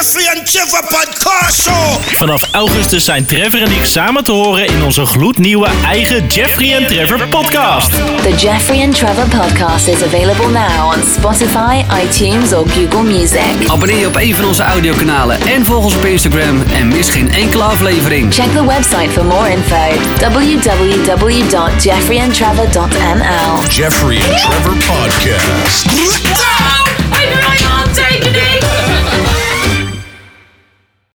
Jeffrey and Trevor Podcast Vanaf augustus zijn Trevor en ik samen te horen in onze gloednieuwe eigen Jeffrey en Trevor podcast. The Jeffrey and Trevor podcast is available now on Spotify, iTunes, or Google Music. Abonneer je op een van onze audiokanalen en volg ons op Instagram en mis geen enkele aflevering. Check the website for more info www.jeffreyandtrevor.nl. Jeffrey and Trevor Podcast.